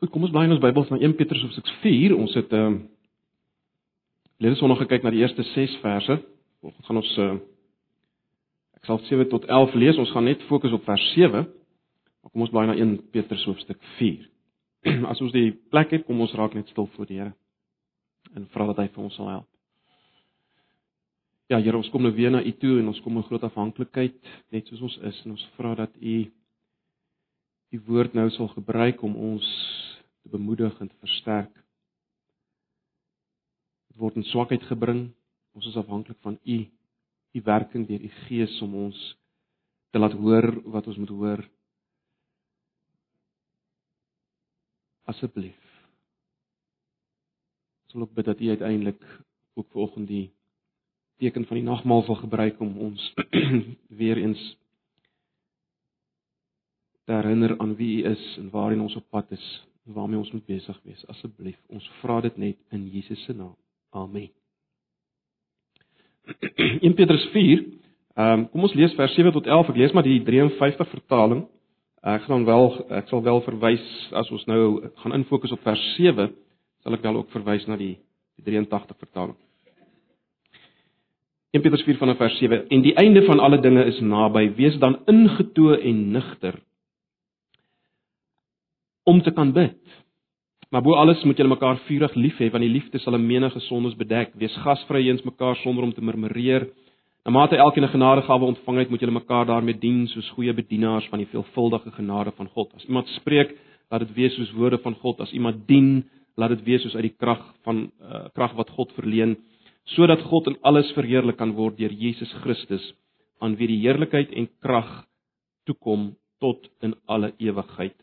Goed, kom ons blaai in ons Bybels na 1 Petrus hoofstuk 4. Ons het ehm uh, Lede Sondag gekyk na die eerste 6 verse. Vanaand gaan ons uh ek sal 7 tot 11 lees. Ons gaan net fokus op vers 7. Maar kom ons blaai na 1 Petrus hoofstuk 4. As ons die plek het, kom ons raak net stil voor die Here en vra dat hy vir ons sal help. Ja, Here, ons kom nou weer na U toe en ons kom in groot afhanklikheid net soos ons is en ons vra dat U die woord nou sal gebruik om ons te bemoedig en te versterk. Dit word in swakheid gebring. Ons is afhanklik van U, U werking deur U Gees om ons te laat hoor wat ons moet hoor. Asseblief. Ons wil ook bid dat U uiteindelik ook vanoggend die teken van die nagmaal sal gebruik om ons weer eens te herinner aan wie U is en waarheen ons op pad is waarmee ons moet besig wees. Asseblief, ons vra dit net in Jesus se naam. Amen. 1 Petrus 4. Ehm um, kom ons lees vers 7 tot 11. Ek lees maar die 53 vertaling. Ek gaan wel ek sal wel verwys as ons nou gaan infokus op vers 7, sal ek wel ook verwys na die die 83 vertaling. 1 Petrus 4 vanaf vers 7 en die einde van alle dinge is naby wees dan ingetoe en nigter om te kan bid. Maar bo alles moet julle mekaar vurig lief hê want die liefde sal 'n menige sondes bedek. Wees gasvry eens mekaar sonder om te murmureer. Na mate elkeen 'n genadegawe ontvang het, moet julle mekaar daarmee dien soos goeie bedienaars van die veelvuldige genade van God. As iemand spreek, laat dit wees soos woorde van God. As iemand dien, laat dit wees soos uit die krag van uh, krag wat God verleen, sodat God in alles verheerlik kan word deur Jesus Christus, aan wie die heerlikheid en krag toekom tot in alle ewigheid.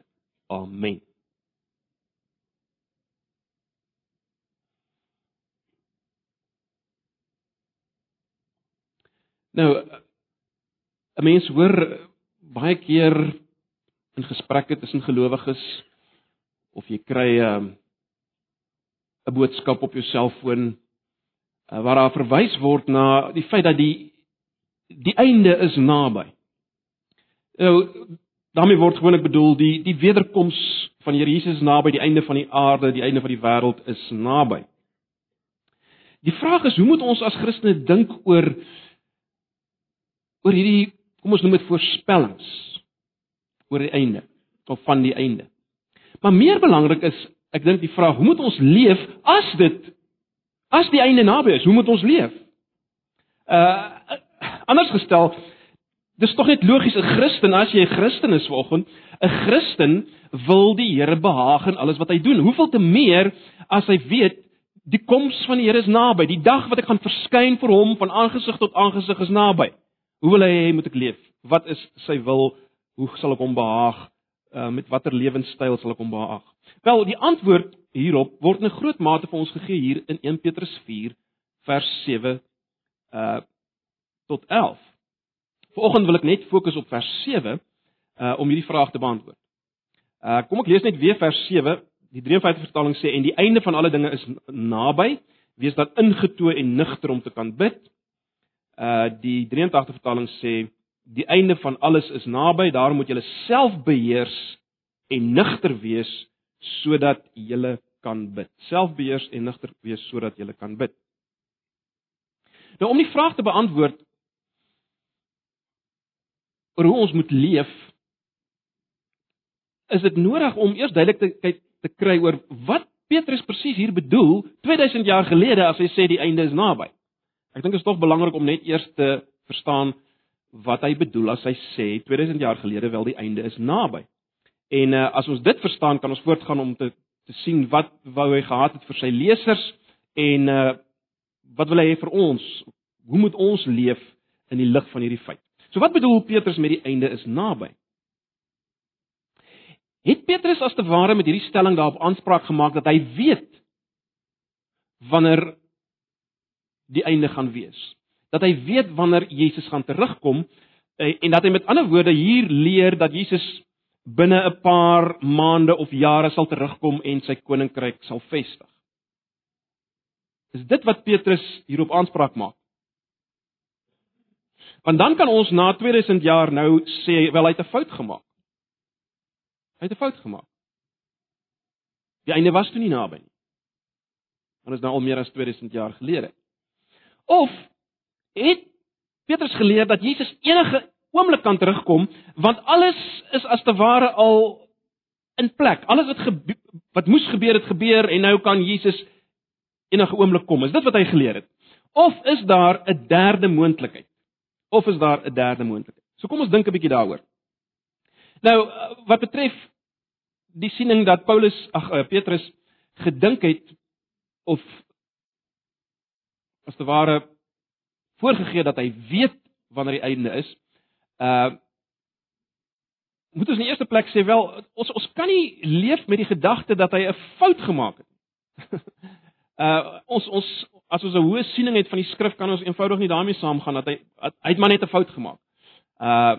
Amen. Nou 'n mens hoor baie keer in gesprekke tussen gelowiges of jy kry 'n um, 'n boodskap op jou selfoon uh, waar daar verwys word na die feit dat die die einde is naby. Nou daarmee word gewoonlik bedoel die die wederkoms van die Here Jesus naby, die einde van die aarde, die einde van die wêreld is naby. Die vraag is, hoe moet ons as Christene dink oor oor hierdie kom ons noem dit voorspellings oor die einde of van die einde. Maar meer belangrik is, ek dink die vraag, hoe moet ons leef as dit as die einde naby is? Hoe moet ons leef? Uh anders gestel, dis tog net logies 'n Christen as jy 'n Christen is vanoggend, 'n Christen wil die Here behaag in alles wat hy doen. Hoeveel te meer as hy weet die koms van die Here is naby, die dag wat ek gaan verskyn vir hom van aangesig tot aangesig is naby. Hoe wil hy hê moet ek leef? Wat is sy wil? Hoe sal ek hom behaag? Uh, met watter lewenstyl sal ek hom behaag? Wel, die antwoord hierop word in 'n groot mate vir ons gegee hier in 1 Petrus 4 vers 7 uh tot 11. Vanoggend wil ek net fokus op vers 7 uh om hierdie vraag te beantwoord. Uh kom ek lees net weer vers 7. Die 53 vertaling sê en die einde van alle dinge is naby. Wees dan ingetoe en nigter om te kan bid. Uh die 83 vertaling sê die einde van alles is naby, daarom moet julle self beheers en nigter wees sodat julle kan bid. Selfbeheers en nigter wees sodat julle kan bid. Nou om die vraag te beantwoord oor hoe ons moet leef, is dit nodig om eers duidelik te te kry oor wat Petrus presies hier bedoel 2000 jaar gelede as hy sê die einde is naby. Ek dink dit is tog belangrik om net eers te verstaan wat hy bedoel as hy sê 2000 jaar gelede wel die einde is naby. En uh, as ons dit verstaan, kan ons voortgaan om te te sien wat wou hy gehad het vir sy lesers en uh wat wil hy hê vir ons? Hoe moet ons leef in die lig van hierdie feit? So wat bedoel Petrus met die einde is naby? Het Petrus as te ware met hierdie stelling daarop aanspraak gemaak dat hy weet wanneer die einde gaan wees. Dat hy weet wanneer Jesus gaan terugkom eh, en dat hy met ander woorde hier leer dat Jesus binne 'n paar maande of jare sal terugkom en sy koninkryk sal vestig. Is dit wat Petrus hierop aanspraak maak? Want dan kan ons na 2000 jaar nou sê wel hy het 'n fout gemaak. Hy het 'n fout gemaak. Die einde was toe nie naby nie. Want dit is nou al meer as 2000 jaar gelede. Of het Petrus geleer dat Jesus enige oomblik kan terugkom want alles is as te ware al in plek. Alles wat wat moes gebeur het gebeur en nou kan Jesus enige oomblik kom. Is dit wat hy geleer het? Of is daar 'n derde moontlikheid? Of is daar 'n derde moontlikheid? So kom ons dink 'n bietjie daaroor. Nou, wat betref die siening dat Paulus, ag uh, Petrus gedink het of as te ware voorgegee dat hy weet wanneer die einde is. Uh moet ons in die eerste plek sê wel ons ons kan nie leef met die gedagte dat hy 'n fout gemaak het. uh ons ons as ons 'n hoë siening het van die skrif kan ons eenvoudig nie daarmee saamgaan dat hy hy het maar net 'n fout gemaak. Uh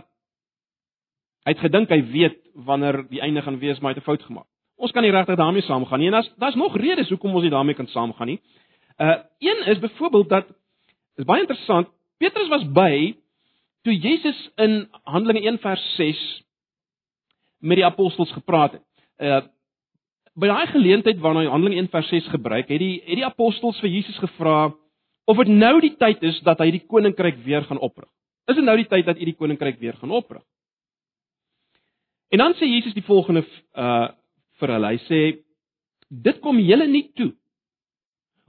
hy het gedink hy weet wanneer die einde gaan wees, maar hy het 'n fout gemaak. Ons kan nie regtig daarmee saamgaan nie en daar's daar's nog redes hoekom ons nie daarmee kan saamgaan nie. Uh een is byvoorbeeld dat is baie interessant, Petrus was by toe Jesus in Handelinge 1 vers 6 met die apostels gepraat het. Uh by daai geleentheid waarna hy Handelinge 1 vers 6 gebruik, het die het die apostels vir Jesus gevra of dit nou die tyd is dat hy die koninkryk weer gaan oprig. Is dit nou die tyd dat u die koninkryk weer gaan oprig? En dan sê Jesus die volgende uh vir hulle. Hy sê dit kom julle nie toe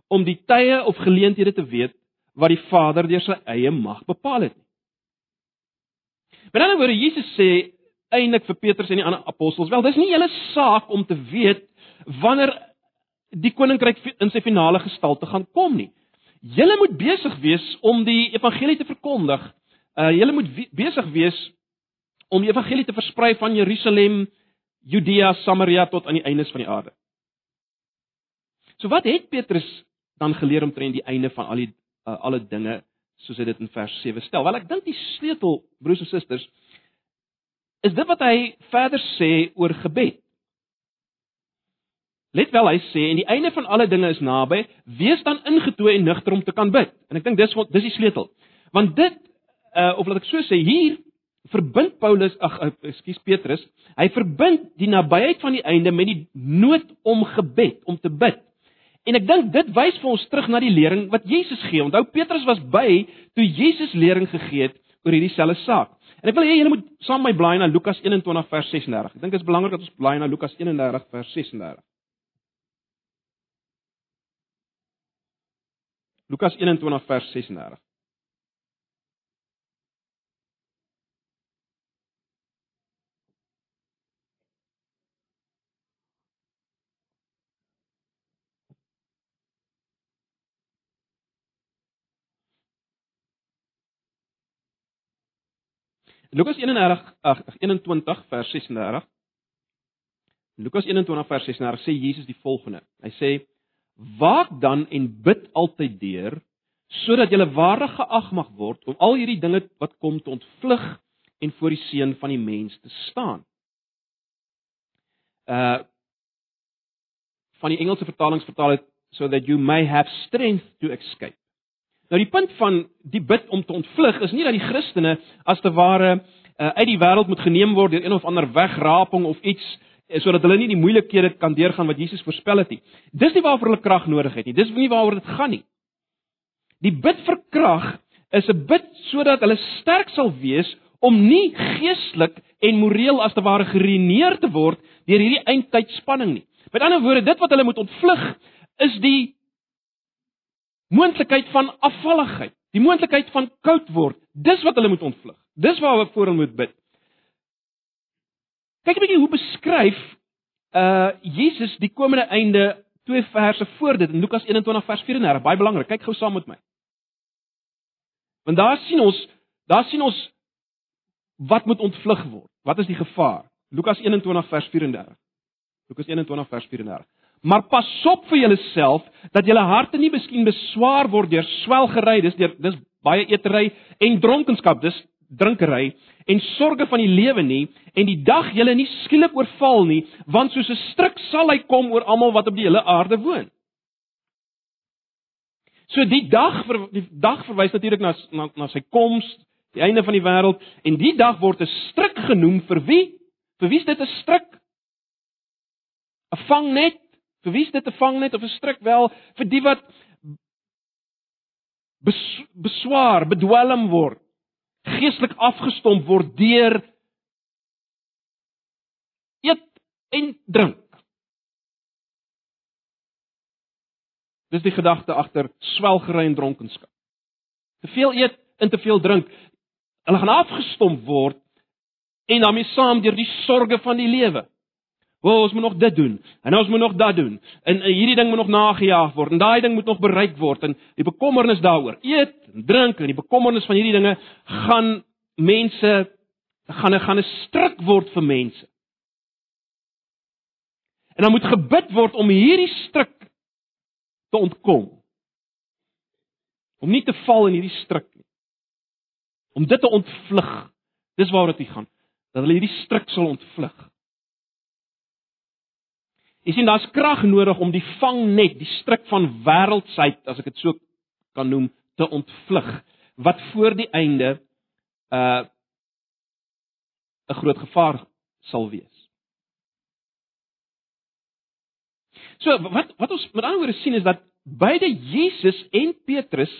om die tye of geleenthede te weet wat die Vader deur sy eie mag bepaal het nie. Met ander woorde Jesus sê eintlik vir Petrus en die ander apostels, wel dis nie julle saak om te weet wanneer die koninkryk in sy finale gestalte gaan kom nie. Julle moet besig wees om die evangelie te verkondig. Uh julle moet we besig wees om die evangelie te versprei van Jerusalem, Judea, Samaria tot aan die eindes van die aarde. So wat het Petrus dan geleer omtrent die einde van al die uh, alle dinge soos hy dit in vers 7 stel? Wel ek dink die sleutel broers en susters is dit wat hy verder sê oor gebed. Let wel hy sê en die einde van alle dinge is naby, wees dan ingetoe en nugter om te kan bid. En ek dink dis dis die sleutel. Want dit uh of laat ek so sê, hier verbind Paulus, ag uh, ekskuus Petrus, hy verbind die nabyheid van die einde met die nood om gebed, om te bid. En ek dink dit wys vir ons terug na die lering wat Jesus gee. Onthou Petrus was by toe Jesus lering gegee het oor hierdie selfe saak. En ek wil hê julle moet saam met my blaai na Lukas 21 vers 36. Ek dink dit is belangrik dat ons blaai na Lukas 31 vers 36. Lukas 21 vers 36. Lukas 31 ag 21 vers 36. Lukas 21 vers 36 sê Jesus die volgende. Hy sê Waak dan en bid altyd deur sodat jy waardig geag mag word om al hierdie dinge wat kom te ontvlug en voor die seun van die mens te staan. Uh van die Engelse vertalings vertaal dit so that you may have strength to escape. Nou die punt van die bid om te ontvlug is nie dat die Christene as te ware uh, uit die wêreld moet geneem word deur een of ander wegraping of iets sodat hulle nie die moeilikhede kan deurgaan wat Jesus voorspel het nie. Dis nie waaroor hulle krag nodig het nie. Dis nie waaroor dit gaan nie. Die bid vir krag is 'n bid sodat hulle sterk sal wees om nie geestelik en moreel as te ware geruineer te word deur hierdie eindtydspanning nie. Met ander woorde, dit wat hulle moet ontvlug is die moontlikheid van afvalligheid, die moontlikheid van koud word. Dis wat hulle moet ontvlug. Dis waaroor hulle moet bid. Kyk 'n bietjie hoe beskryf uh Jesus die komende einde twee verse voor dit in Lukas 21 vers 34. Baie belangrik. Kyk gou saam met my. Want daar sien ons, daar sien ons wat moet ontvlug word. Wat is die gevaar? Lukas 21 vers 34. Lukas 21 vers 34. Maar pas op vir julleself dat julle harte nie miskien beswaar word deur swelgery, dis deur dis baie eetery en dronkenskap. Dis drinkery en sorge van die lewe nie en die dag julle nie skielik oorval nie want soos 'n struik sal hy kom oor almal wat op die hele aarde woon. So die dag vir die dag verwys natuurlik na, na na sy koms, die einde van die wêreld en die dag word 'n struik genoem vir wie? Vir wie is dit 'n struik? 'n Vangnet Vir wie is dit 'n vangnet of 'n struik wel vir die wat bes, beswaar, bedwelm word, geestelik afgestomp word deur eet en drink. Dis die gedagte agter swelgery en dronkenskap. Te veel eet en te veel drink. Hulle gaan afgestomp word en daarmee saam deur die sorges van die lewe. O, ons moet nog dit doen en ons moet nog dat doen. En, en hierdie ding moet nog nagejaag word en daai ding moet nog bereik word en die bekommernis daaroor. Eet en drink en die bekommernis van hierdie dinge gaan mense gaan 'n gaan 'n stryk word vir mense. En dan moet gebid word om hierdie stryk te ontkom. Om nie te val in hierdie struik nie. Om dit te ontvlug. Dis waaroor dit gaan. Dat hulle hierdie struik sal ontvlug. Jy sien daar's krag nodig om die vangnet, die struik van wêreldsheid, as ek dit so kan noem, te ontvlug wat voor die einde uh 'n groot gevaar sal wees. So wat wat ons met ander woorde sien is dat beide Jesus en Petrus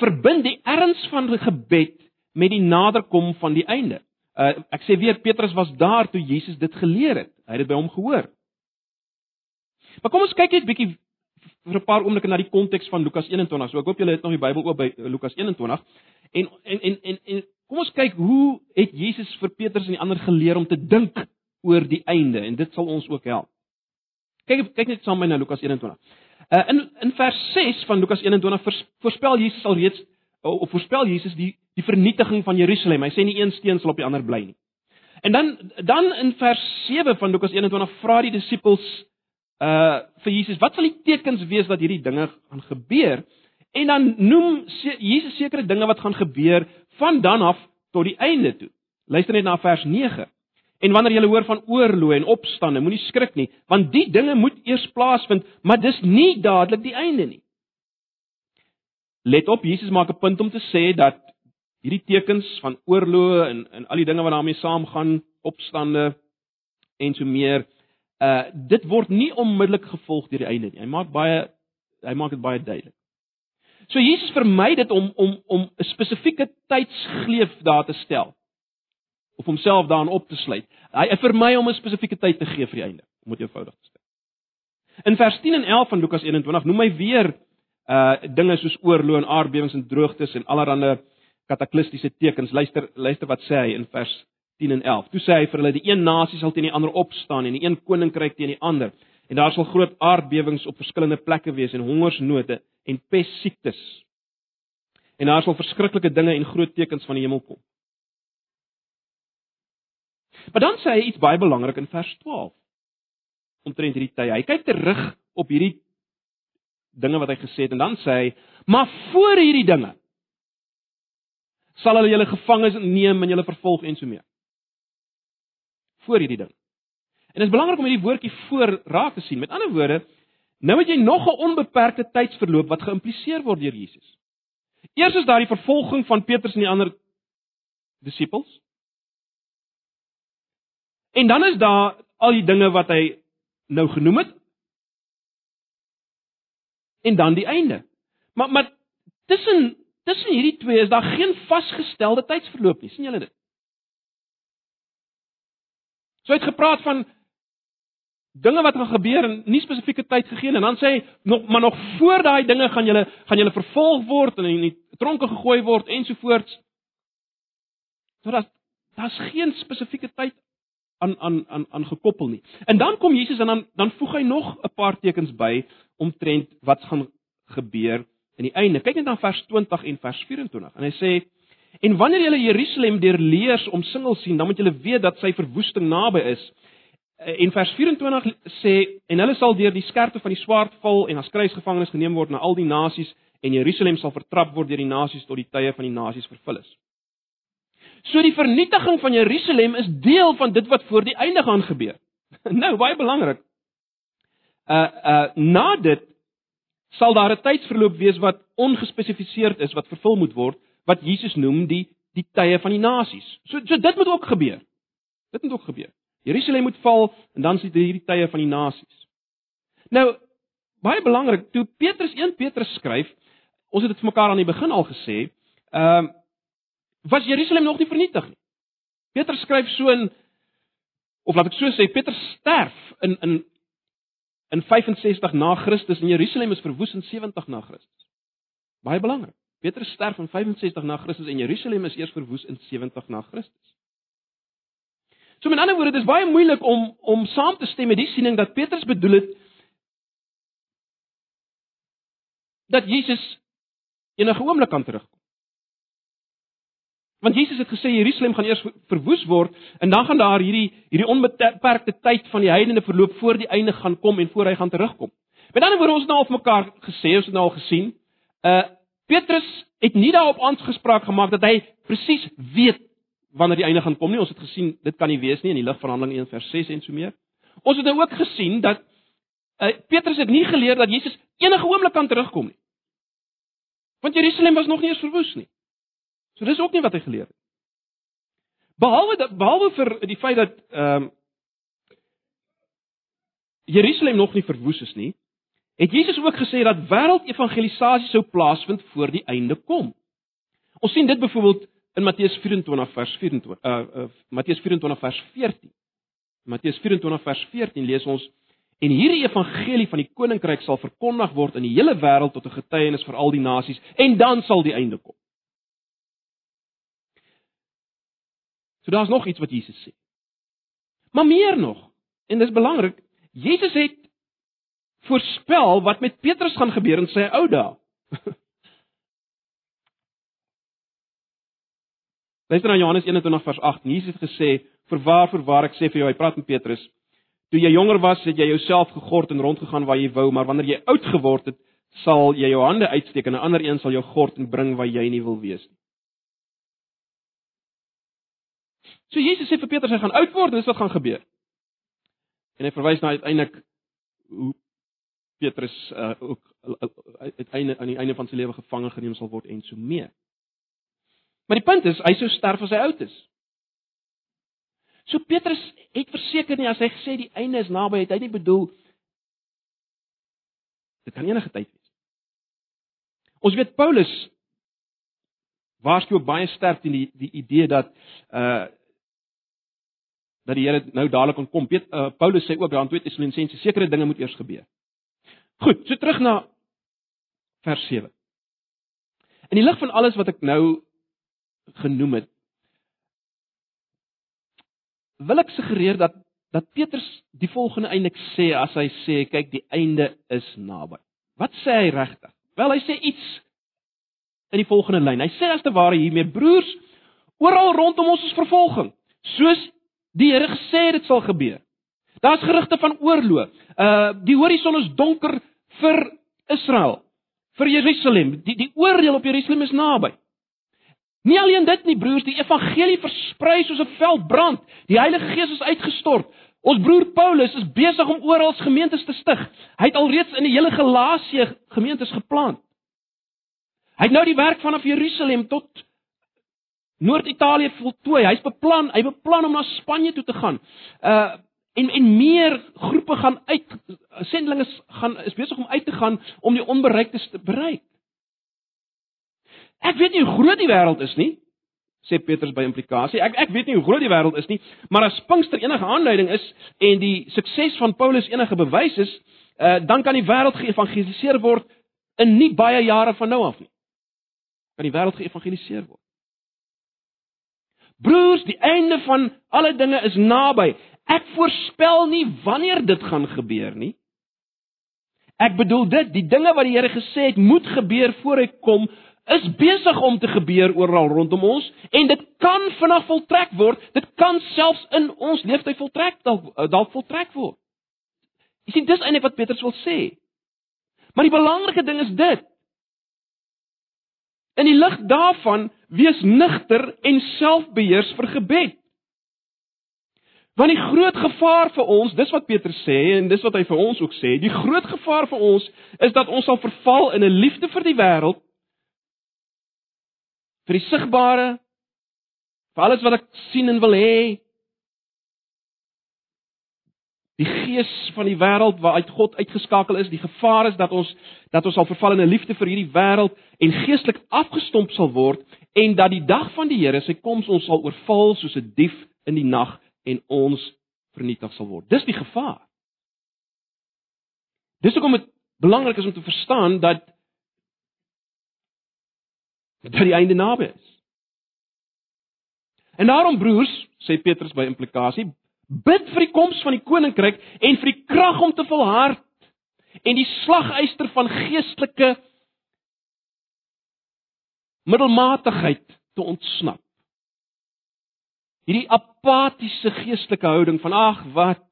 verbind die erns van die gebed met die naderkom van die einde. Uh, ek sê weer Petrus was daar toe Jesus dit geleer het. Hy het dit by hom gehoor. Maar kom ons kyk net bietjie vir 'n paar oomblikke na die konteks van Lukas 21. So ek hoop julle het nog die Bybel oop by Lukas 21. En en en en, en kom ons kyk hoe het Jesus vir Petrus en die ander geleer om te dink oor die einde en dit sal ons ook help. Kyk kyk net saam met my na Lukas 21. Uh, in in vers 6 van Lukas 21 voorspel Jesus al reeds of voorspel Jesus die die vernietiging van Jerusalem. Hy sê nie een steen sal op die ander bly nie. En dan dan in vers 7 van Lukas 21 vra die disippels uh vir Jesus, wat sal die tekens wees dat hierdie dinge gaan gebeur? En dan noem Jesus sekere dinge wat gaan gebeur van dan af tot die einde toe. Luister net na vers 9. En wanneer jy hoor van oorloë en opstande, moenie skrik nie, want die dinge moet eers plaasvind, maar dis nie dadelik die einde nie. Let op, Jesus maak 'n punt om te sê dat hierdie tekens van oorloë en en al die dinge wat daarmee saamgaan, opstande en so meer, uh dit word nie onmiddellik gevolg deur die einde nie. Hy maak baie hy maak dit baie duidelik. So Jesus vermy dit om om om 'n spesifieke tydsgleef daar te stel of homself daarin op te sluit. Hy vir my om 'n spesifieke tyd te gee vir die einde, om dit eenvoudig te stel. In vers 10 en 11 van Lukas 21 noem hy weer uh dinge soos oorlog en aardbewings en droogtes en allerlei kataklistiese tekens. Luister luister wat sê hy in vers 10 en 11. Toe sê hy vir hulle die een nasie sal teen die ander opstaan en die een koninkryk teen die ander en daar sal groot aardbewings op verskillende plekke wees en hongersnote en pessiektes. En daar sal verskriklike dinge en groot tekens van die hemel kom. Maar dan sê hy iets baie belangrik in vers 12. Omtrent hierdie tye. Hy kyk terug op hierdie dinge wat hy gesê het en dan sê hy: "Maar voor hierdie dinge sal hulle julle gevangenes neem en julle vervolg en so mee." Voor hierdie ding. En dit is belangrik om hierdie woordjie voor raak te sien. Met ander woorde, nou het jy nog 'n onbeperkte tydsverloop wat geïmpliseer word deur Jesus. Eers is daar die vervolging van Petrus en die ander disippels. En dan is daar al die dinge wat hy nou genoem het. En dan die einde. Maar maar tussen tussen hierdie twee is daar geen vasgestelde tydsverloop nie. sien julle dit? So hy het gepraat van dinge wat gaan gebeur en nie spesifieke tyd gegee en dan sê hy nog maar nog voor daai dinge gaan julle gaan julle vervolg word en in die tronke gegooi word ensovoorts. So dat daar's geen spesifieke tyd aan aan aan aan gekoppel nie. En dan kom Jesus en dan dan voeg hy nog 'n paar tekens by omtrent wat gaan gebeur in die einde. Kyk net na vers 20 en vers 24. En hy sê: "En wanneer julle Jerusalem deur leers omsingel sien, dan moet julle weet dat sy verwoesting naby is." En vers 24 sê: "En hulle sal deur die skerpte van die swaard val en as kruisgevangenes geneem word na al die nasies en Jerusalem sal vertrap word deur die nasies tot die tye van die nasies vervul is." So die vernietiging van Jerusalem is deel van dit wat voor die einde gaan gebeur. Nou, baie belangrik. Uh uh na dit sal daar 'n tydsverloop wees wat ongespesifiseerd is wat vervul moet word wat Jesus noem die die tye van die nasies. So so dit moet ook gebeur. Dit moet ook gebeur. Jerusalem moet val en dan sit hierdie tye van die nasies. Nou, baie belangrik, toe Petrus 1 Petrus skryf, ons het dit vir mekaar aan die begin al gesê, ehm uh, was Jerusalem nog nie vernietig nie. Petrus skryf so in of laat ek so sê, Petrus sterf in in in 65 na Christus en Jerusalem is verwoes in 70 na Christus. Baie belangrik. Petrus sterf in 65 na Christus en Jerusalem is eers verwoes in 70 na Christus. So met ander woorde, dit is baie moeilik om om saam te stem met die siening dat Petrus bedoel het dat Jesus enige oomblik kan terugkom. Want Jesus het gesê Jerusalem gaan eers verwoes word en dan gaan daar hierdie hierdie onbeperkte tyd van die heidene verloop voor die einde gaan kom en voor hy gaan terugkom. Met ander woorde, ons het nou al vir mekaar gesê, ons het nou al gesien, uh Petrus het nie daarop aangespreek gemaak dat hy presies weet wanneer die einde gaan kom nie. Ons het gesien dit kan nie wees nie in die lig van Handelinge 1 vers 6 en so meer. Ons het nou ook gesien dat uh Petrus het nie geleer dat Jesus enige oomblik kan terugkom nie. Want Jerusalem was nog nie eens verwoes nie. So dis ook nie wat hy geleer het. Behalwe dat behalwe vir die feit dat ehm um, Jerusalem nog nie verwoes is nie, het Jesus ook gesê dat wêreldevangelisasie sou plaasvind voor die einde kom. Ons sien dit byvoorbeeld in Matteus 24 vers 24 uh, uh Matteus 24 vers 14. Matteus 24 vers 14 lees ons en hierdie evangelie van die koninkryk sal verkondig word in die hele wêreld tot 'n getuienis vir al die nasies en dan sal die einde kom. So daar's nog iets wat Jesus sê. Maar meer nog, en dis belangrik, Jesus het voorspel wat met Petrus gaan gebeur in sy ou dae. Luister na Johannes 21 vers 8. Jesus het gesê: "Verwaar, verwaar ek sê vir jou, hy praat met Petrus, toe jy jonger was, het jy jouself gegord en rondgegaan waar jy wou, maar wanneer jy oud geword het, sal jy jou hande uitsteek en 'n ander een sal jou gord en bring waar jy nie wil wees nie." So Jesus sê vir Petrus hy gaan oud word, dis wat gaan gebeur. En hy verwys na uiteindelik hoe Petrus uh, ook uiteindelik aan die einde van sy lewe gevange geneem sal word en so mee. Maar die punt is, hy sou sterf as hy oud is. So Petrus het verseker nie as hy gesê die einde is naby, het hy nie bedoel dit kan enige tyd wees. Ons weet Paulus waarsku ook baie sterk teen die die idee dat uh dat die Here nou dadelik kan kom. Piet, uh, Paulus sê ook daar in 2 Tessalonisense sekere dinge moet eers gebeur. Goed, so terug na vers 7. In die lig van alles wat ek nou genoem het, wil ek suggereer dat dat Petrus die volgende eintlik sê as hy sê kyk die einde is naby. Wat sê hy regtig? Wel hy sê iets in die volgende lyn. Hy sê as te ware hiermee broers, oral rondom ons is vervolging, soos die Here gesê dit sal gebeur. Daar's gerugte van oorlog. Uh die horison is donker vir Israel, vir Jerusalem. Die die oordeel op Jerusalem is naby. Nie alleen dit nie broers, die evangelie versprei soos 'n veld brand. Die Heilige Gees is uitgestort. Ons broer Paulus is besig om oral gemeentes te stig. Hy het alreeds in die hele Galasië gemeentes geplant. Hy het nou die werk vanaf Jerusalem tot Noord-Italië voltooi. Hy's beplan, hy beplan om na Spanje toe te gaan. Uh en en meer groepe gaan uit sendelinge gaan is besig om uit te gaan om die onbereiktes te bereik. Ek weet nie hoe groot die wêreld is nie, sê Petrus by implikasie. Ek ek weet nie hoe groot die wêreld is nie, maar as Pinkster enige aanduiding is en die sukses van Paulus enige bewys is, uh dan kan die wêreld geëvangeliseer word in nie baie jare van nou af nie. Kan die wêreld geëvangeliseer word. Broers, die einde van alle dinge is naby. Ek voorspel nie wanneer dit gaan gebeur nie. Ek bedoel dit, die dinge wat die Here gesê het moet gebeur voor hy kom, is besig om te gebeur oral rondom ons en dit kan vinnig voltrek word. Dit kan selfs in ons lewenstyd voltrek dalk eh, dalk voltrek word. Jy sien dis eintlik wat Petrus wil sê. Maar die belangrike ding is dit. In die lig daarvan wees nigter en selfbeheers vir gebed. Want die groot gevaar vir ons, dis wat Petrus sê en dis wat hy vir ons ook sê, die groot gevaar vir ons is dat ons sal verval in 'n liefde vir die wêreld vir die sigbare vir alles wat ek sien en wil hê. Die gees van die wêreld waaruit God uitgeskakel is, die gevaar is dat ons dat ons sal verval in 'n liefde vir hierdie wêreld en geestelik afgestomp sal word en dat die dag van die Here, sy koms ons sal oorval soos 'n dief in die nag en ons vernietig sal word. Dis die gevaar. Dis hoekom dit belangrik is om te verstaan dat dat die einde naby is. En daarom broers, sê Petrus by implikasie, bid vir die koms van die koninkryk en vir die krag om te volhard en die slagyster van geestelike middelmatigheid te ontsnap. Hierdie apatiese geestelike houding van ag wat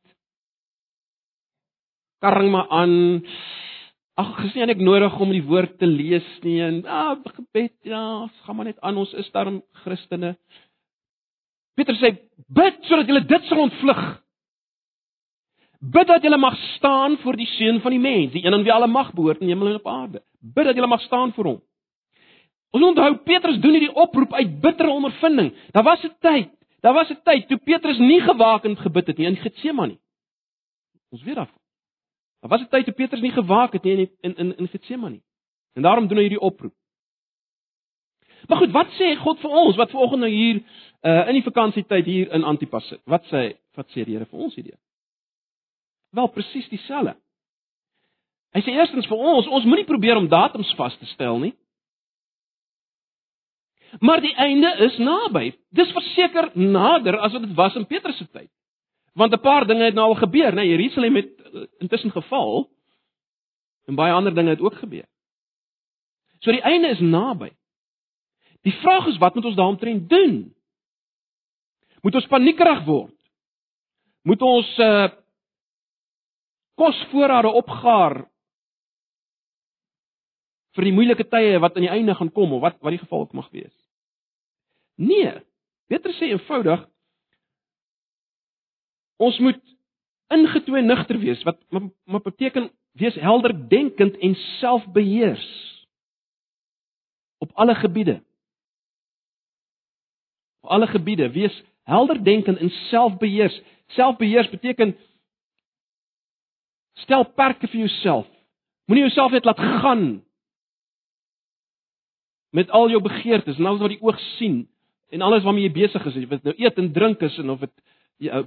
karring maar aan ag gesien ek nodig om die woord te lees nie en ah gebed ja gaan maar net aan ons is daar Christene Pieter sê bid sodat jy dit sal ontvlug Bid dat jy mag staan voor die seun van die mens, die een aan wie alle mag behoort in hemel en op aarde. Bid dat jy mag staan vir hom. Ons onthou Petrus doen hierdie oproep uit bittere ondervinding. Daar was 'n tyd, daar was 'n tyd toe Petrus nie gewaak en gebid het nie in Getsemane. Ons weet daarvan. Daar was 'n tyd toe Petrus nie gewaak het nie in in in Getsemane. En daarom doen hy hierdie oproep. Maar goed, wat sê God vir ons wat vanoggend nou hier uh in die vakansietyd hier in Antipas sit? Wat sê wat sê die Here vir ons hierdie? Wel presies dieselfde. Hy sê eerstens vir ons, ons moenie probeer om datums vas te stel nie. Maar die einde is naby. Dis verseker nader as wat dit was in Petrus se tyd. Want 'n paar dinge het nou al gebeur, né? Nee, Jerusalem het eh, intussen geval en baie ander dinge het ook gebeur. So die einde is naby. Die vraag is wat moet ons daaromtrent doen? Moet ons paniekerig word? Moet ons uh kosvoorrade opgaar vir die moeilike tye wat aan die einde gaan kom of wat wat die geval ook mag wees. Nee, Petrus sê eenvoudig ons moet ingetoe nugter wees wat maar beteken wees helder denkend en selfbeheers op alle gebiede. Op alle gebiede wees helder denkend en selfbeheers. Selfbeheers beteken Stel perke vir jouself. Moenie jouself net laat gaan met al jou begeertes en alles wat die oog sien en alles waarmee jy besig is, of dit nou eet en drink is en of dit jou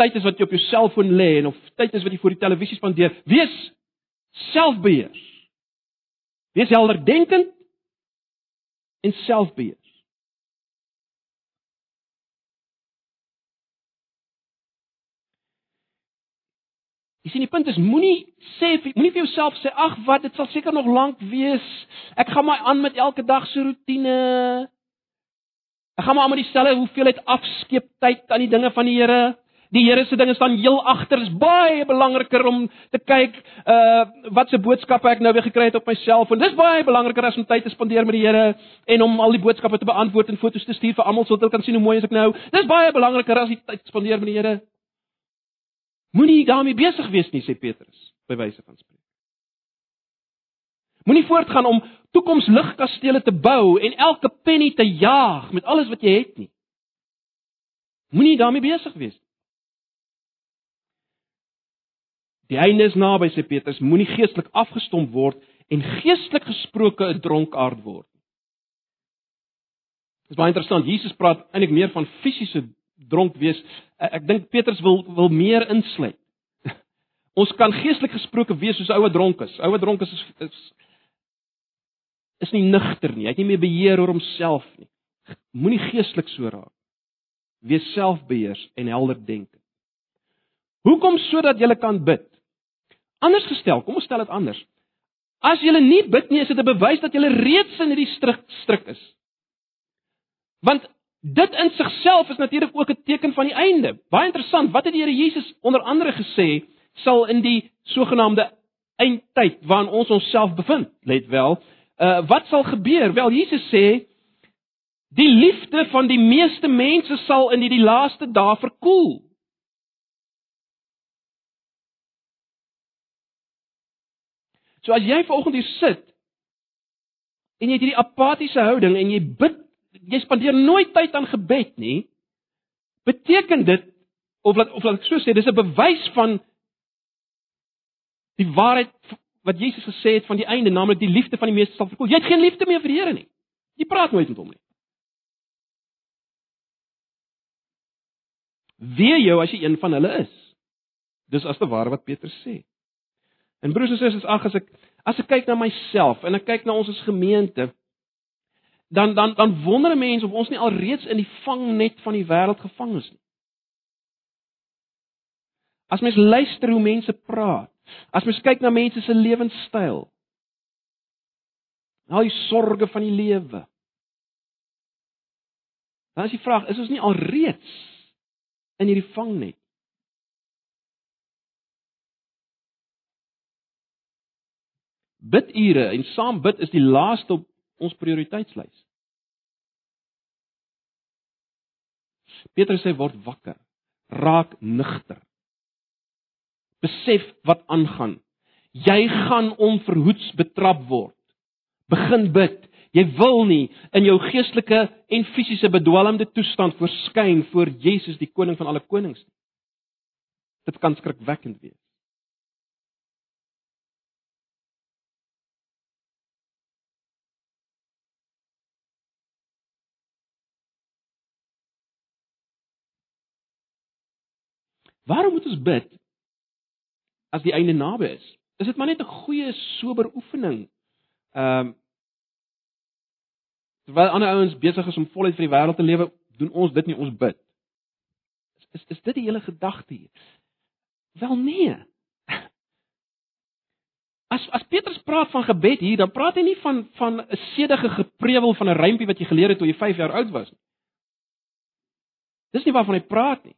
tyd is wat jy op jou selfoon lê en of tyd is wat jy voor die televisie spandeer. Wees selfbeheers. Wees helder denkend en selfbeheers. Jy sien die punt is moenie sê moenie vir jouself sê ag wat dit sal seker nog lank wees. Ek gaan maar aan met elke dag se rotine. Ek gaan maar met dieselfde hoeveelheid afskeep tyd aan die dinge van die Here. Die Here se dinge staan heel agter. Is baie belangriker om te kyk uh wat se boodskappe ek nou weer gekry het op my selfoon. Dis baie belangriker as om tyd te spandeer met die Here en om al die boodskappe te beantwoord en foto's te stuur vir almal sodat hulle kan sien hoe mooi is ek nou. Dis baie belangriker as jy tyd spandeer met die Here. Moenie daarmee besig wees nie, sê Petrus, by wyse van spreek. Moenie voortgaan om toekomsligkastele te bou en elke penny te jaag met alles wat jy het nie. Moenie daarmee besig wees nie. Die einde is naby, sê Petrus, moenie geestelik afgestomp word en geestelik gesproke 'n dronkaard word nie. Dit is baie interessant. Jesus praat eintlik meer van fisiese dronk wees. Ek dink Petrus wil wil meer insluit. Ons kan geestelik gesproke wees soos oue dronk is. Oue dronk is is is nie nugter nie. Hy het nie meer beheer oor homself nie. Moenie geestelik so raak. Wees selfbeheers en helder denk. Hoekom sodat jy kan bid? Anders gestel, kom ons stel dit anders. As jy nie bid nie, is dit 'n bewys dat jy reeds in hierdie strik strik is. Want Dit in sigself is natuurlik ook 'n teken van die einde. Baie interessant, wat het die Here Jesus onder andere gesê sal in die sogenaamde eindtyd waarin ons onsself bevind? Let wel, uh wat sal gebeur? Wel Jesus sê die liefde van die meeste mense sal in hierdie laaste dae verkoel. So as jy vanoggend hier sit en jy het hierdie apatiese houding en jy bid jy spandeer nooit tyd aan gebed nie, beteken dit of laat of laat ek so sê, dis 'n bewys van Die waarheid wat Jesus gesê het van die einde, naamlik die liefde van die meeste sal verkoel. Jy het geen liefde meer vir die Here nie. Jy praat nooit met hom nie. Wee jou as jy een van hulle is. Dis as te ware wat Petrus sê. En broers en susters, ag as ek as ek kyk na myself en ek kyk na ons as gemeente, dan dan dan wonder 'n mens of ons nie alreeds in die vangnet van die wêreld gevang is nie. As mens luister hoe mense praat, as mens kyk na mense se lewenstyl, al die sorges van die lewe. Dan is die vraag, is ons nie alreeds in hierdie vangnet. Bidure en saam bid is die laaste op ons prioriteitslys. Petrus sê word wakker, raak nigter. Besef wat aangaan. Jy gaan onverhoeds betrap word. Begin bid. Jy wil nie in jou geestelike en fisiese bedwelmde toestand verskyn voor Jesus die koning van alle konings nie. Dit kan skrikwekkend wees. Waarom moet ons bid as die einde naby is? Is dit maar net 'n goeie sober oefening? Ehm um, Terwyl ander ouens besig is om voluit vir die wêreld te lewe, doen ons dit nie, ons bid. Is is dit die hele gedagte hier? Wel nee. As as Petrus praat van gebed hier, dan praat hy nie van van 'n sedige geprewel van 'n rympie wat jy geleer het toe jy 5 jaar oud was nie. Dis nie waarvan hy praat nie.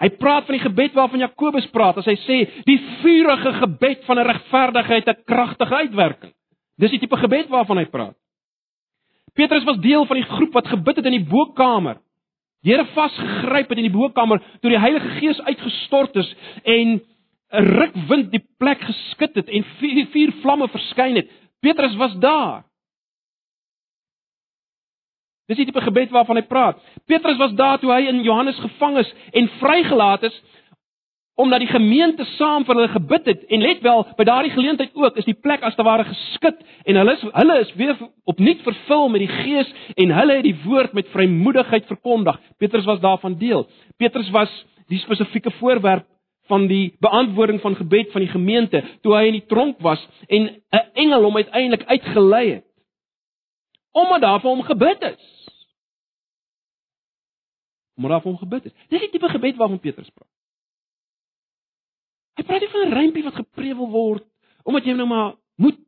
Hy praat van die gebed waarvan Jakobus praat as hy sê die vurige gebed van 'n regverdigheid het 'n kragtige uitwerking. Dis die tipe gebed waarvan hy praat. Petrus was deel van die groep wat gebid het in die bokkamer. Die Here vasgegryp het in die bokkamer toe die Heilige Gees uitgestort is en 'n rukwind die plek geskit het en vier, vier vlamme verskyn het. Petrus was daar. Dis die tipe gebed waarvan hy praat. Petrus was daar toe hy in Johannes gevang is en vrygelaat is omdat die gemeente saam vir hulle gebid het en let wel by daardie geleentheid ook is die plek as te ware geskit en hulle is hulle is weer opnuut vervul met die gees en hulle het die woord met vrymoedigheid verkondig. Petrus was daarvan deel. Petrus was die spesifieke voorwerp van die beantwoording van gebed van die gemeente toe hy in die tronk was en 'n engel hom uiteindelik uitgelei het. Omdat daar vir hom gebid is. Omdat daar vir hom gebid is. Dis die tipe gebed waarvan Petrus praat. Hy praat nie van 'n rympie wat geprewel word omdat jy nou maar moet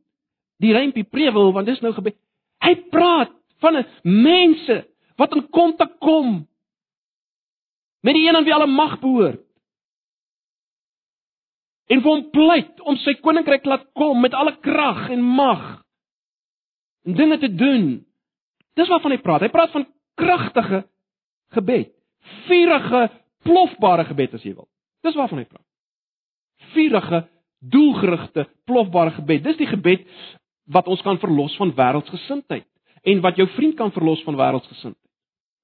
die rympie prewel want dis nou gebeur. Hy praat van 'n mense wat in kontak kom met die een aan wie alle mag behoort. En vir hom pleit om sy koninkryk laat kom met alle krag en mag en dinge te doen. Dis waarvan hy praat. Hy praat van kragtige gebed, vurige, plofbare gebed as jy wil. Dis waarvan hy praat vurige, doelgerigte, plofbare gebed. Dis die gebed wat ons kan verlos van wêreldsgesindheid en wat jou vriend kan verlos van wêreldsgesindheid.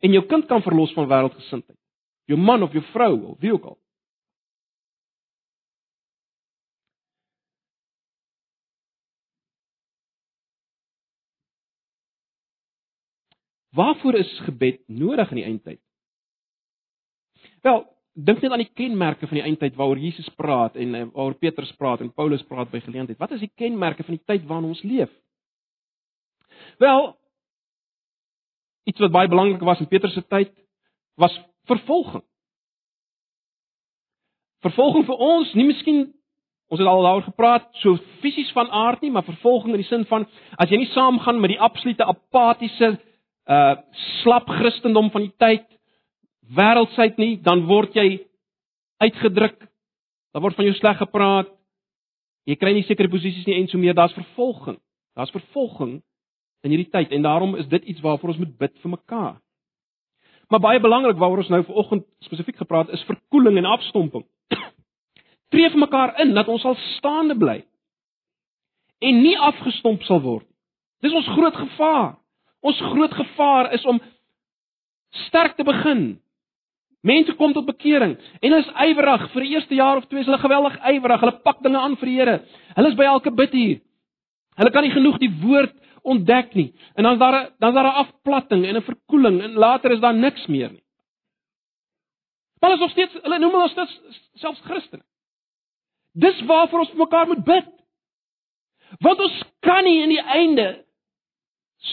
En jou kind kan verlos van wêreldsgesindheid. Jou man of jou vrou of wie ook al. Waarvoor is gebed nodig in die eindtyd? Wel, dink net aan die kenmerke van die eindtyd waaroor Jesus praat en eh, waaroor Petrus praat en Paulus praat by geleentheid. Wat is die kenmerke van die tyd waarin ons leef? Wel, iets wat baie belangrik was in Petrus se tyd was vervolging. Vervolging vir ons, nie miskien ons het al daaroor gepraat, so fisies van aard nie, maar vervolging in die sin van as jy nie saamgaan met die absolute apatiese uh slap Christendom van die tyd wêreldsheid nie, dan word jy uitgedruk. Dan word van jou sleg gepraat. Jy kry nie sekere posisies nie en so meer, daar's vervolging. Daar's vervolging in hierdie tyd en daarom is dit iets waarvoor ons moet bid vir mekaar. Maar baie belangrik waaroor ons nou vanoggend spesifiek gepraat is verkoeling en afstomping. Tree vir mekaar in dat ons sal staande bly en nie afgestomp sal word. Dis ons groot gevaar. Ons groot gevaar is om sterk te begin Mense kom tot bekering en hulle is ywerig vir die eerste jaar of twee, hulle geweldig ywerig. Hulle pak dinge aan vir die Here. Hulle is by elke bid hier. Hulle kan nie genoeg die woord ontdek nie. En dan is daar 'n dan is daar 'n afplatting en 'n verkoeling en later is daar niks meer nie. Maar is nog steeds, hulle noem hulle steeds selfs Christene. Dis waarvoor ons mekaar moet bid. Want ons kan nie in die einde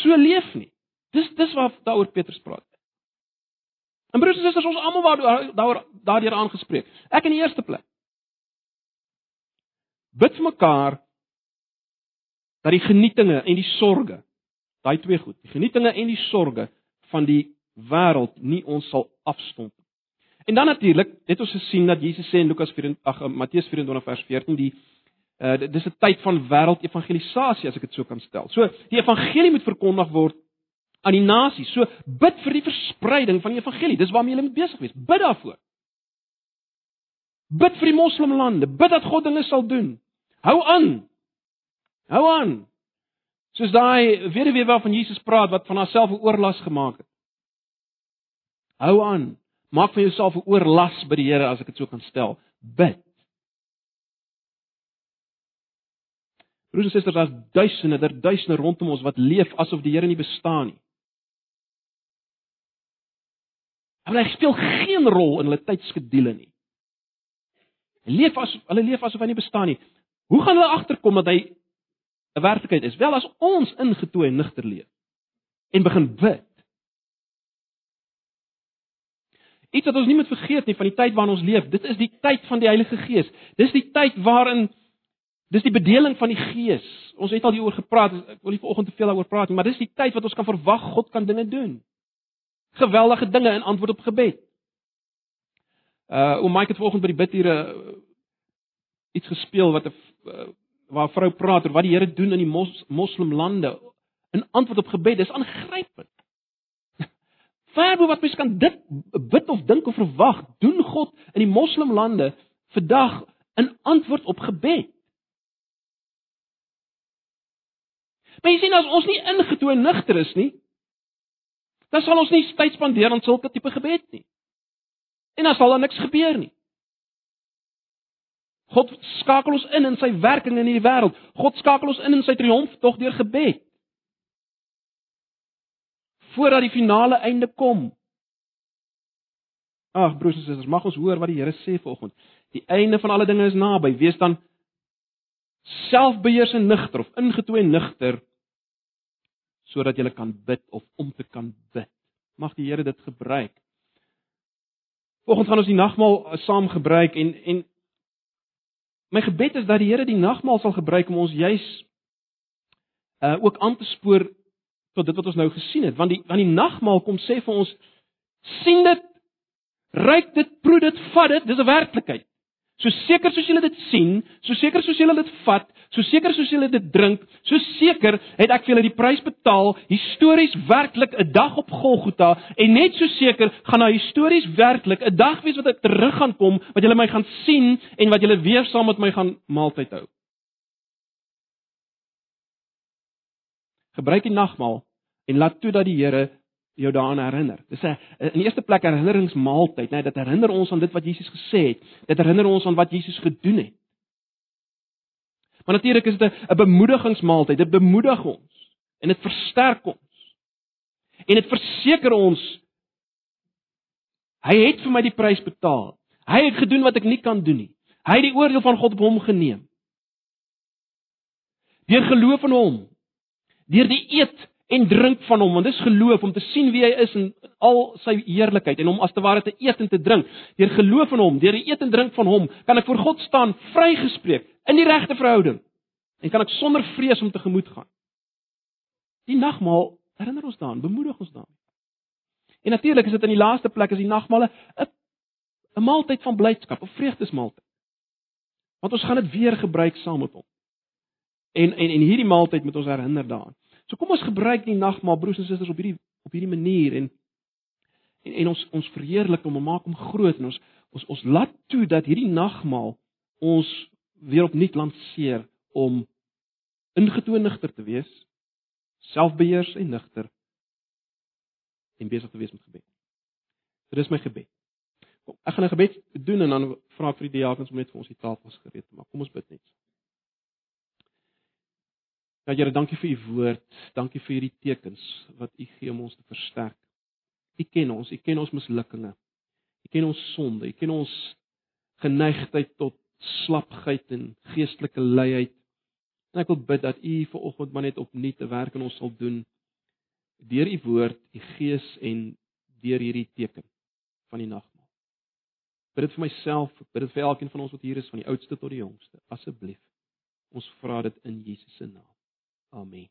so leef nie. Dis dis waar daaroor Petrus praat. En broers en susters, ons almal word daaroor daardeur aangespreek. Ek in die eerste plek. Bid vir mekaar dat die genietinge en die sorges, daai twee goed, die genietinge en die sorges van die wêreld nie ons sal afstomp nie. En dan natuurlik, het ons gesien dat Jesus sê in Lukas 24, ag Matteus 24 vers 14 die uh dis 'n tyd van wêreldevangelisasie as ek dit so kan stel. So die evangelie moet verkondig word aan die nasies. So bid vir die verspreiding van die evangelie. Dis waarmee jy moet besig wees. Bid daarvoor. Bid vir die moslimlande. Bid dat God dinge sal doen. Hou aan. Hou aan. Soos daai weduwee waarvan Jesus praat wat van haarself 'n oorlas gemaak het. Hou aan. Maak vir jouself 'n oorlas by die Here as ek dit so kan stel. Bid. Broers en susters, daar's duisende, daar duisende rondom ons wat leef asof die Here nie bestaan nie. Hulle speel geen rol in hulle tydskedule nie. Hulle leef as hulle leef asof hy nie bestaan nie. Hoe gaan hulle agterkom dat hy 'n werklikheid is. Wel as ons ingetoe en nigter leef en begin bid. Iets wat ons nie moet vergeet nie van die tyd waarin ons leef. Dit is die tyd van die Heilige Gees. Dis die tyd waarin dis die bedeling van die Gees. Ons het al hieroor gepraat. Ek wil nie vanoggend te veel daaroor praat nie, maar dis die tyd wat ons kan verwag God kan dinge doen. Geweldige dinge in antwoord op gebed. Uh, o Mike het vanoggend by die bid hier uh, iets gespeel wat 'n uh, waar vrou praat oor wat die Here doen in die mos, moslimlande in antwoord op gebed is aangrypend. Verbo wat mens kan dit bid of dink of verwag, doen God in die moslimlande vandag in antwoord op gebed. Maar jy sien as ons nie ingetoe nigter is nie, dan sal ons nie tyd spandeer aan sulke tipe gebed nie. En dan sal daar niks gebeur nie. God skakel ons in in sy werking in hierdie wêreld. God skakel ons in in sy triomf tog deur gebed. Voordat die finale einde kom. Ag broers en susters, mag ons hoor wat die Here sê vanoggend. Die einde van alle dinge is naby. Wees dan selfbeheers en nigter of ingetoe en nigter sodat jy kan bid of om te kan bid. Mag die Here dit gebruik. Vanoggend gaan ons die nagmaal saam gebruik en en My gebed is dat die Here die nagmaal sal gebruik om ons juis uh ook aan te spoor tot dit wat ons nou gesien het, want die want die nagmaal kom sê vir ons sien dit, ryk dit, proe dit, vat dit, dis 'n werklikheid. So seker soos julle dit sien, so seker soos julle dit vat, so seker soos julle dit drink, so seker het ek vir julle die prys betaal, histories werklik 'n dag op Golgotha en net so seker gaan daar histories werklik 'n dag wees wat ek terug gaan kom, wat julle my gaan sien en wat julle weer saam met my gaan maaltyd hou. Gebruik die nagmaal en laat toe dat die Here jou daaraan herinner. Dis 'n in eerste plek herinneringsmaaltyd, né? Dit herinner ons aan dit wat Jesus gesê het. Dit herinner ons aan wat Jesus gedoen het. Maar natuurlik is dit 'n bemoedigingsmaaltyd. Dit bemoedig ons en dit versterk ons. En dit verseker ons hy het vir my die prys betaal. Hy het gedoen wat ek nie kan doen nie. Hy het die oordeel van God op hom geneem. Deur geloof in hom, deur die eed en drink van hom want dis geloof om te sien wie hy is in al sy heerlikheid en hom as te ware te eet en te drink. Deur geloof in hom deur die eet en drink van hom kan ek voor God staan vrygespreek in die regte verhouding en kan ek sonder vrees om te gemoed gaan. Die nagmaal herinner ons daaraan bemoedig ons daaraan en natuurlik is dit in die laaste plek is die nagmaal 'n 'n maaltyd van blydskap of vreugdesmaaltyd want ons gaan dit weer gebruik saam met hom. En en en hierdie maaltyd moet ons herinner daaraan So kom ons gebruik die nagmaal broers en susters op hierdie op hierdie manier en en, en ons ons verheerlik hom en maak hom groot en ons ons ons laat toe dat hierdie nagmaal ons weer opnuut lanceer om ingetoe nigter te wees, selfbeheers en nigter en besig te wees met gebed. So dis my gebed. Ek gaan 'n gebed doen en dan vra ek vir die diakens om net vir ons die tafels gereed te maak. Kom ons bid net. Ja Here, dankie vir u woord. Dankie vir hierdie tekens wat u gee om ons te versterk. U ken ons, u ken ons mislukkings. U ken ons sonde, u ken ons geneigtheid tot slapheid en geestelike luiheid. En ek wil bid dat u vanoggend maar net opnuut 'n werk in ons sal doen deur u woord, u gees en deur hierdie teken van die nagmaal. Bid dit vir myself, bid dit vir elkeen van ons wat hier is van die oudste tot die jongste. Asseblief. Ons vra dit in Jesus se naam. Amen.